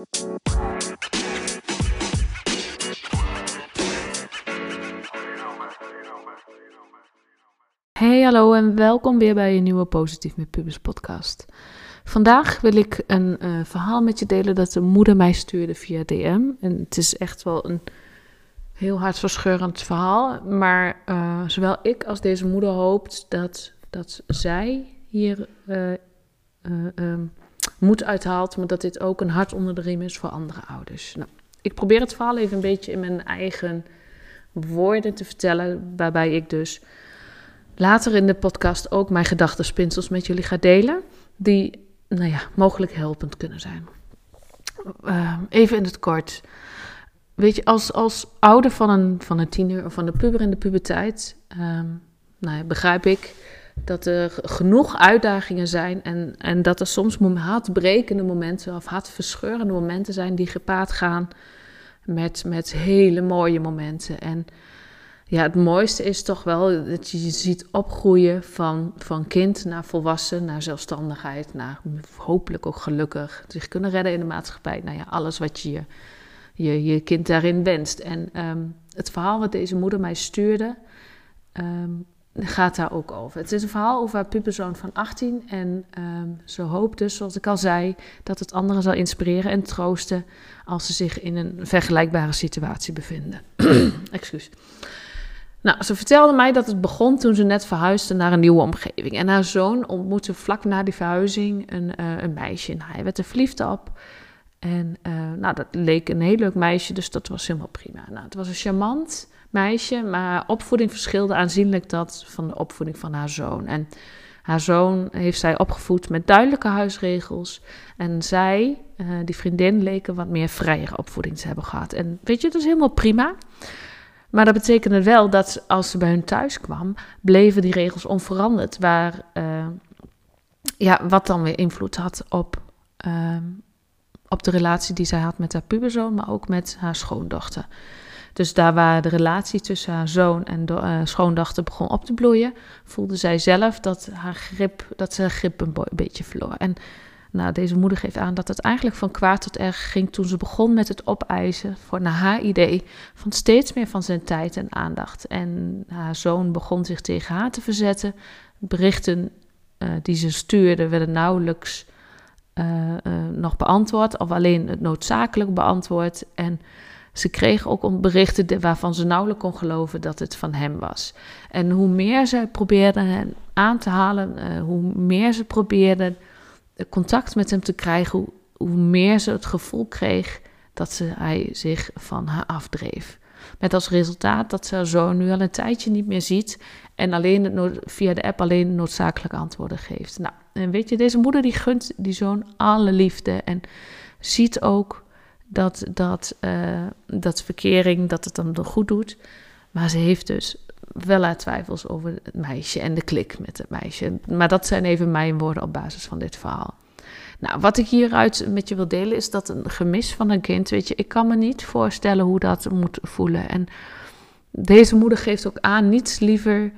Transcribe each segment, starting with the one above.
Hey, hallo en welkom weer bij een nieuwe Positief met Pubers podcast. Vandaag wil ik een uh, verhaal met je delen dat de moeder mij stuurde via DM. En het is echt wel een heel hartverscheurend verhaal. Maar uh, zowel ik als deze moeder hoopt dat, dat zij hier uh, um, moed uithaalt, maar dat dit ook een hart onder de riem is voor andere ouders. Nou, ik probeer het verhaal even een beetje in mijn eigen woorden te vertellen, waarbij ik dus later in de podcast ook mijn gedachtenspinsels met jullie ga delen, die nou ja, mogelijk helpend kunnen zijn. Uh, even in het kort. Weet je, als, als ouder van een, van een tiener of van de puber in de puberteit, um, nou begrijp ik dat er genoeg uitdagingen zijn en, en dat er soms hartbrekende momenten of hartverscheurende momenten zijn die gepaard gaan met, met hele mooie momenten. En ja, het mooiste is toch wel dat je je ziet opgroeien van, van kind naar volwassen, naar zelfstandigheid, naar hopelijk ook gelukkig zich kunnen redden in de maatschappij. Nou ja, alles wat je je, je kind daarin wenst. En um, het verhaal wat deze moeder mij stuurde, um, gaat daar ook over. Het is een verhaal over haar puberzoon van 18 en um, ze hoopt dus, zoals ik al zei, dat het anderen zal inspireren en troosten als ze zich in een vergelijkbare situatie bevinden. Excuus. Nou, ze vertelde mij dat het begon toen ze net verhuisde naar een nieuwe omgeving. En haar zoon ontmoette vlak na die verhuizing een, uh, een meisje. Nou, hij werd er verliefd op. En uh, nou, dat leek een heel leuk meisje, dus dat was helemaal prima. Nou, het was een charmant meisje, maar opvoeding verschilde aanzienlijk dat van de opvoeding van haar zoon. En haar zoon heeft zij opgevoed met duidelijke huisregels. En zij, uh, die vriendin, leken wat meer vrijere opvoeding te hebben gehad. En weet je, dat is helemaal prima. Maar dat betekende wel dat als ze bij hun thuis kwam, bleven die regels onveranderd. Waar, uh, ja, wat dan weer invloed had op, uh, op de relatie die zij had met haar puberzoon, maar ook met haar schoondochter. Dus daar waar de relatie tussen haar zoon en de, uh, schoondochter begon op te bloeien, voelde zij zelf dat, haar grip, dat ze grip een, beetje verloor. En nou, deze moeder geeft aan dat het eigenlijk van kwaad tot erg ging toen ze begon met het opeisen voor naar haar idee van steeds meer van zijn tijd en aandacht. En haar zoon begon zich tegen haar te verzetten. Berichten uh, die ze stuurde werden nauwelijks uh, nog beantwoord of alleen het noodzakelijk beantwoord. En ze kreeg ook berichten waarvan ze nauwelijks kon geloven dat het van hem was. En hoe meer ze probeerde hem aan te halen, hoe meer ze probeerde contact met hem te krijgen, hoe, hoe meer ze het gevoel kreeg dat ze, hij zich van haar afdreef. Met als resultaat dat ze haar zoon nu al een tijdje niet meer ziet en alleen via de app alleen noodzakelijke antwoorden geeft. Nou, en weet je, deze moeder die gunt die zoon alle liefde en ziet ook dat, dat, uh, dat verkering, dat het hem goed doet. Maar ze heeft dus wel haar twijfels over het meisje en de klik met het meisje. Maar dat zijn even mijn woorden op basis van dit verhaal. Nou, wat ik hieruit met je wil delen is dat een gemis van een kind, weet je, ik kan me niet voorstellen hoe dat moet voelen. En deze moeder geeft ook aan niets liever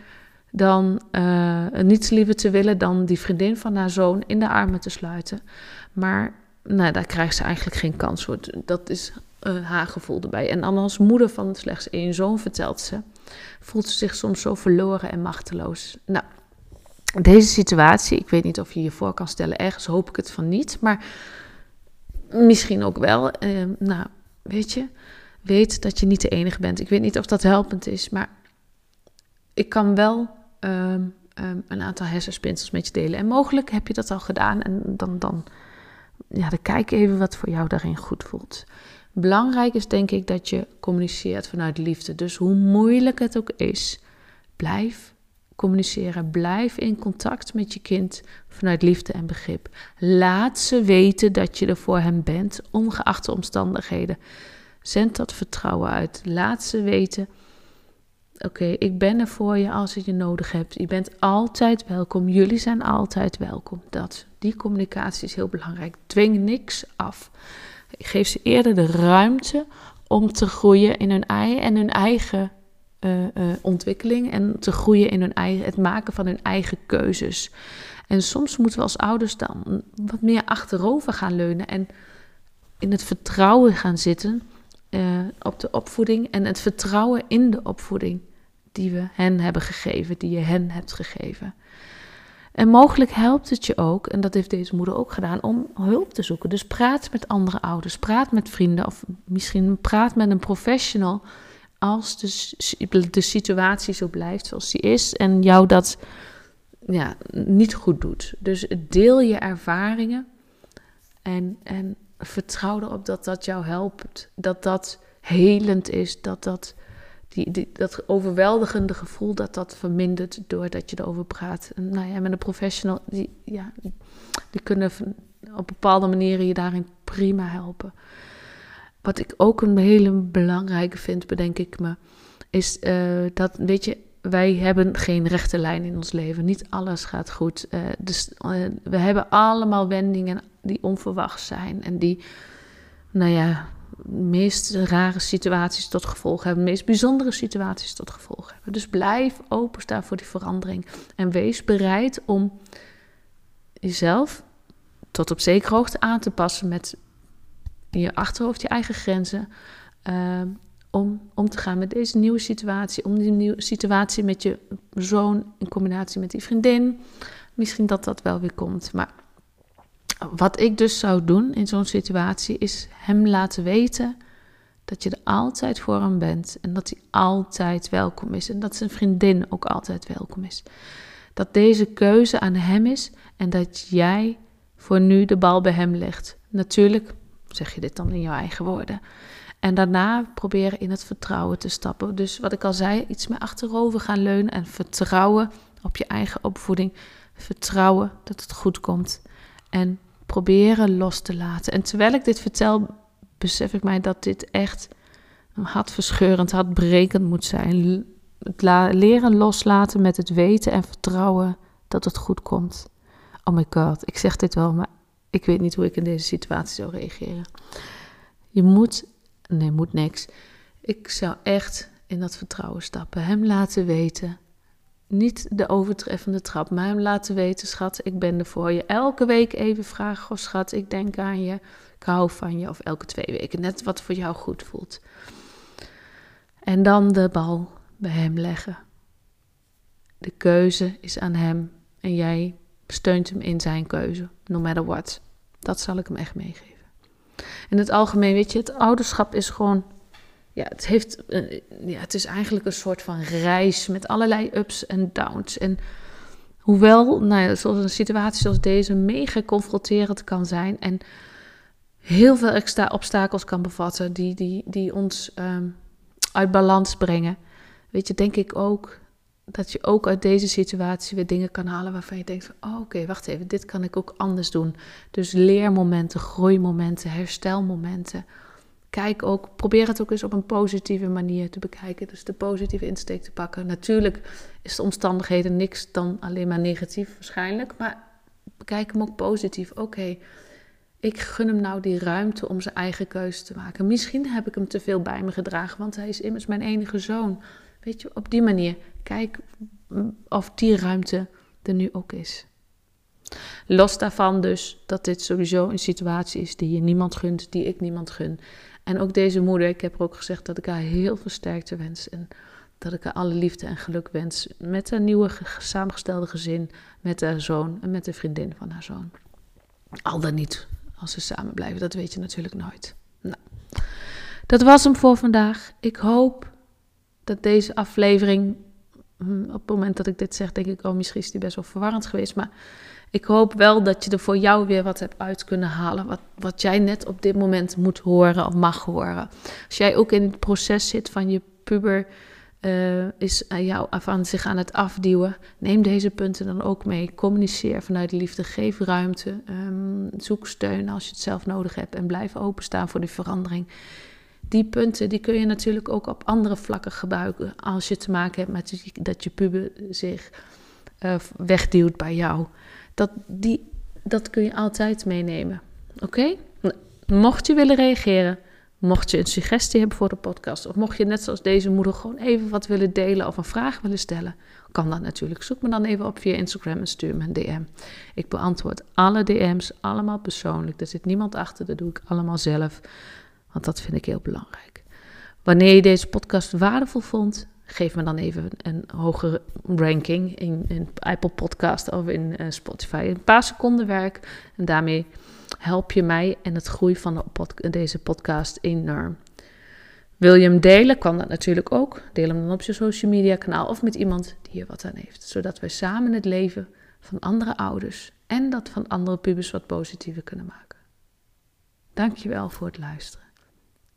dan uh, niets liever te willen dan die vriendin van haar zoon in de armen te sluiten. Maar nou, daar krijgt ze eigenlijk geen kans voor. Dat is uh, haar gevoel erbij. En dan als moeder van slechts één zoon vertelt ze, voelt ze zich soms zo verloren en machteloos. Nou, deze situatie, ik weet niet of je je voor kan stellen, ergens hoop ik het van niet, maar misschien ook wel. Uh, nou, weet je, weet dat je niet de enige bent. Ik weet niet of dat helpend is, maar ik kan wel um, um, een aantal hersenspinsels met je delen. En mogelijk heb je dat al gedaan en dan, dan, ja, dan kijk even wat voor jou daarin goed voelt. Belangrijk is denk ik dat je communiceert vanuit liefde. Dus hoe moeilijk het ook is, blijf communiceren. Blijf in contact met je kind vanuit liefde en begrip. Laat ze weten dat je er voor hem bent, ongeacht de omstandigheden. Zend dat vertrouwen uit. Laat ze weten. Oké, ik ben er voor je als je je nodig hebt. Je bent altijd welkom. Jullie zijn altijd welkom. Dat, die communicatie is heel belangrijk. Dwing niks af. Geef ze eerder de ruimte om te groeien in hun ei en hun eigen uh, uh, ontwikkeling en te groeien in hun eigen, het maken van hun eigen keuzes. En soms moeten we als ouders dan wat meer achterover gaan leunen en in het vertrouwen gaan zitten uh, op de opvoeding en het vertrouwen in de opvoeding die we hen hebben gegeven, die je hen hebt gegeven. En mogelijk helpt het je ook, en dat heeft deze moeder ook gedaan, om hulp te zoeken. Dus praat met andere ouders, praat met vrienden of misschien praat met een professional als de, de situatie zo blijft zoals die is en jou dat ja, niet goed doet. Dus deel je ervaringen en, en vertrouw erop dat dat jou helpt, dat dat helend is, dat dat die, dat overweldigende gevoel dat dat vermindert doordat je erover praat. En, nou ja, met een professional, die, ja, die kunnen op bepaalde manieren je daarin prima helpen. Wat ik ook een hele belangrijke vind, bedenk ik me, is uh, dat, weet je, wij hebben geen rechte lijn in ons leven. Niet alles gaat goed. Uh, dus uh, we hebben allemaal wendingen die onverwacht zijn en die, nou ja, meest rare situaties tot gevolg hebben, de meest bijzondere situaties tot gevolg hebben. Dus blijf openstaan voor die verandering en wees bereid om jezelf tot op zekere hoogte aan te passen met in je achterhoofd je eigen grenzen. Uh, om om te gaan met deze nieuwe situatie, om die nieuwe situatie met je zoon in combinatie met die vriendin. Misschien dat dat wel weer komt, maar wat ik dus zou doen in zo'n situatie is hem laten weten dat je er altijd voor hem bent en dat hij altijd welkom is en dat zijn vriendin ook altijd welkom is. Dat deze keuze aan hem is en dat jij voor nu de bal bij hem legt. Natuurlijk zeg je dit dan in jouw eigen woorden. En daarna proberen in het vertrouwen te stappen. Dus wat ik al zei, iets meer achterover gaan leunen en vertrouwen op je eigen opvoeding. Vertrouwen dat het goed komt. En proberen los te laten. En terwijl ik dit vertel, besef ik mij dat dit echt hartverscheurend, hartbrekend moet zijn. Het leren loslaten met het weten en vertrouwen dat het goed komt. Oh my god, ik zeg dit wel, maar ik weet niet hoe ik in deze situatie zou reageren. Je moet, nee, moet niks. Ik zou echt in dat vertrouwen stappen. Hem laten weten niet de overtreffende trap, maar hem laten weten, schat, ik ben er voor je. Elke week even vragen, oh schat, ik denk aan je, ik hou van je. Of elke twee weken, net wat voor jou goed voelt. En dan de bal bij hem leggen. De keuze is aan hem en jij steunt hem in zijn keuze, no matter what. Dat zal ik hem echt meegeven. In het algemeen, weet je, het ouderschap is gewoon ja, het, heeft, uh, ja, het is eigenlijk een soort van reis met allerlei ups en downs. En hoewel, nou ja, zoals een situatie zoals deze mega confronterend kan zijn en heel veel extra obstakels kan bevatten die, die, die ons um, uit balans brengen, weet je, denk ik ook dat je ook uit deze situatie weer dingen kan halen waarvan je denkt oh, oké, wacht even, dit kan ik ook anders doen. Dus leermomenten, groeimomenten, herstelmomenten kijk ook, probeer het ook eens op een positieve manier te bekijken. Dus de positieve insteek te pakken. Natuurlijk is de omstandigheden niks dan alleen maar negatief waarschijnlijk. Maar bekijk hem ook positief. Oké, ik gun hem nou die ruimte om zijn eigen keuze te maken. Misschien heb ik hem te veel bij me gedragen, want hij is immers mijn enige zoon. Weet je, op die manier. Kijk of die ruimte er nu ook is. Los daarvan dus dat dit sowieso een situatie is die je niemand gunt, die ik niemand gun. En ook deze moeder, ik heb er ook gezegd dat ik haar heel veel sterkte wens. En dat ik haar alle liefde en geluk wens met haar nieuwe samengestelde gezin, met haar zoon en met de vriendin van haar zoon. Al dan niet als ze samen blijven, dat weet je natuurlijk nooit. Nou, dat was hem voor vandaag. Ik hoop dat deze aflevering, op het moment dat ik dit zeg, denk ik, oh misschien is die best wel verwarrend geweest, maar ik hoop wel dat je er voor jou weer wat hebt uit kunnen halen. Wat, wat jij net op dit moment moet horen of mag horen. Als jij ook in het proces zit van je puber uh, is aan jou aan zich aan het afduwen. Neem deze punten dan ook mee. Communiceer vanuit liefde. Geef ruimte. Um, zoek steun als je het zelf nodig hebt. En blijf openstaan voor die verandering. Die punten die kun je natuurlijk ook op andere vlakken gebruiken. Als je te maken hebt met dat je puber zich uh, wegduwt bij jou dat, die, dat kun je altijd meenemen. Oké? Mocht je willen reageren, Mocht je een suggestie hebben voor de podcast, of mocht je net zoals deze moeder gewoon even wat willen delen of een vraag willen stellen, kan dat natuurlijk. Zoek me dan even op via Instagram en stuur me een DM. Ik beantwoord alle DM's, allemaal persoonlijk. Er zit niemand achter, dat doe ik allemaal zelf, want dat vind ik heel belangrijk. Wanneer je deze podcast waardevol vond, geef me dan even een hogere ranking in, in Apple Podcast of in uh, Spotify. Een paar seconden werk en daarmee help je mij en het groei van deze podcast enorm. Wil je hem delen, kan dat natuurlijk ook. Deel hem dan op je social media kanaal of met iemand die er wat aan heeft. Zodat we samen het leven van andere ouders en dat van andere pubers wat positiever kunnen maken. Dankjewel voor het luisteren.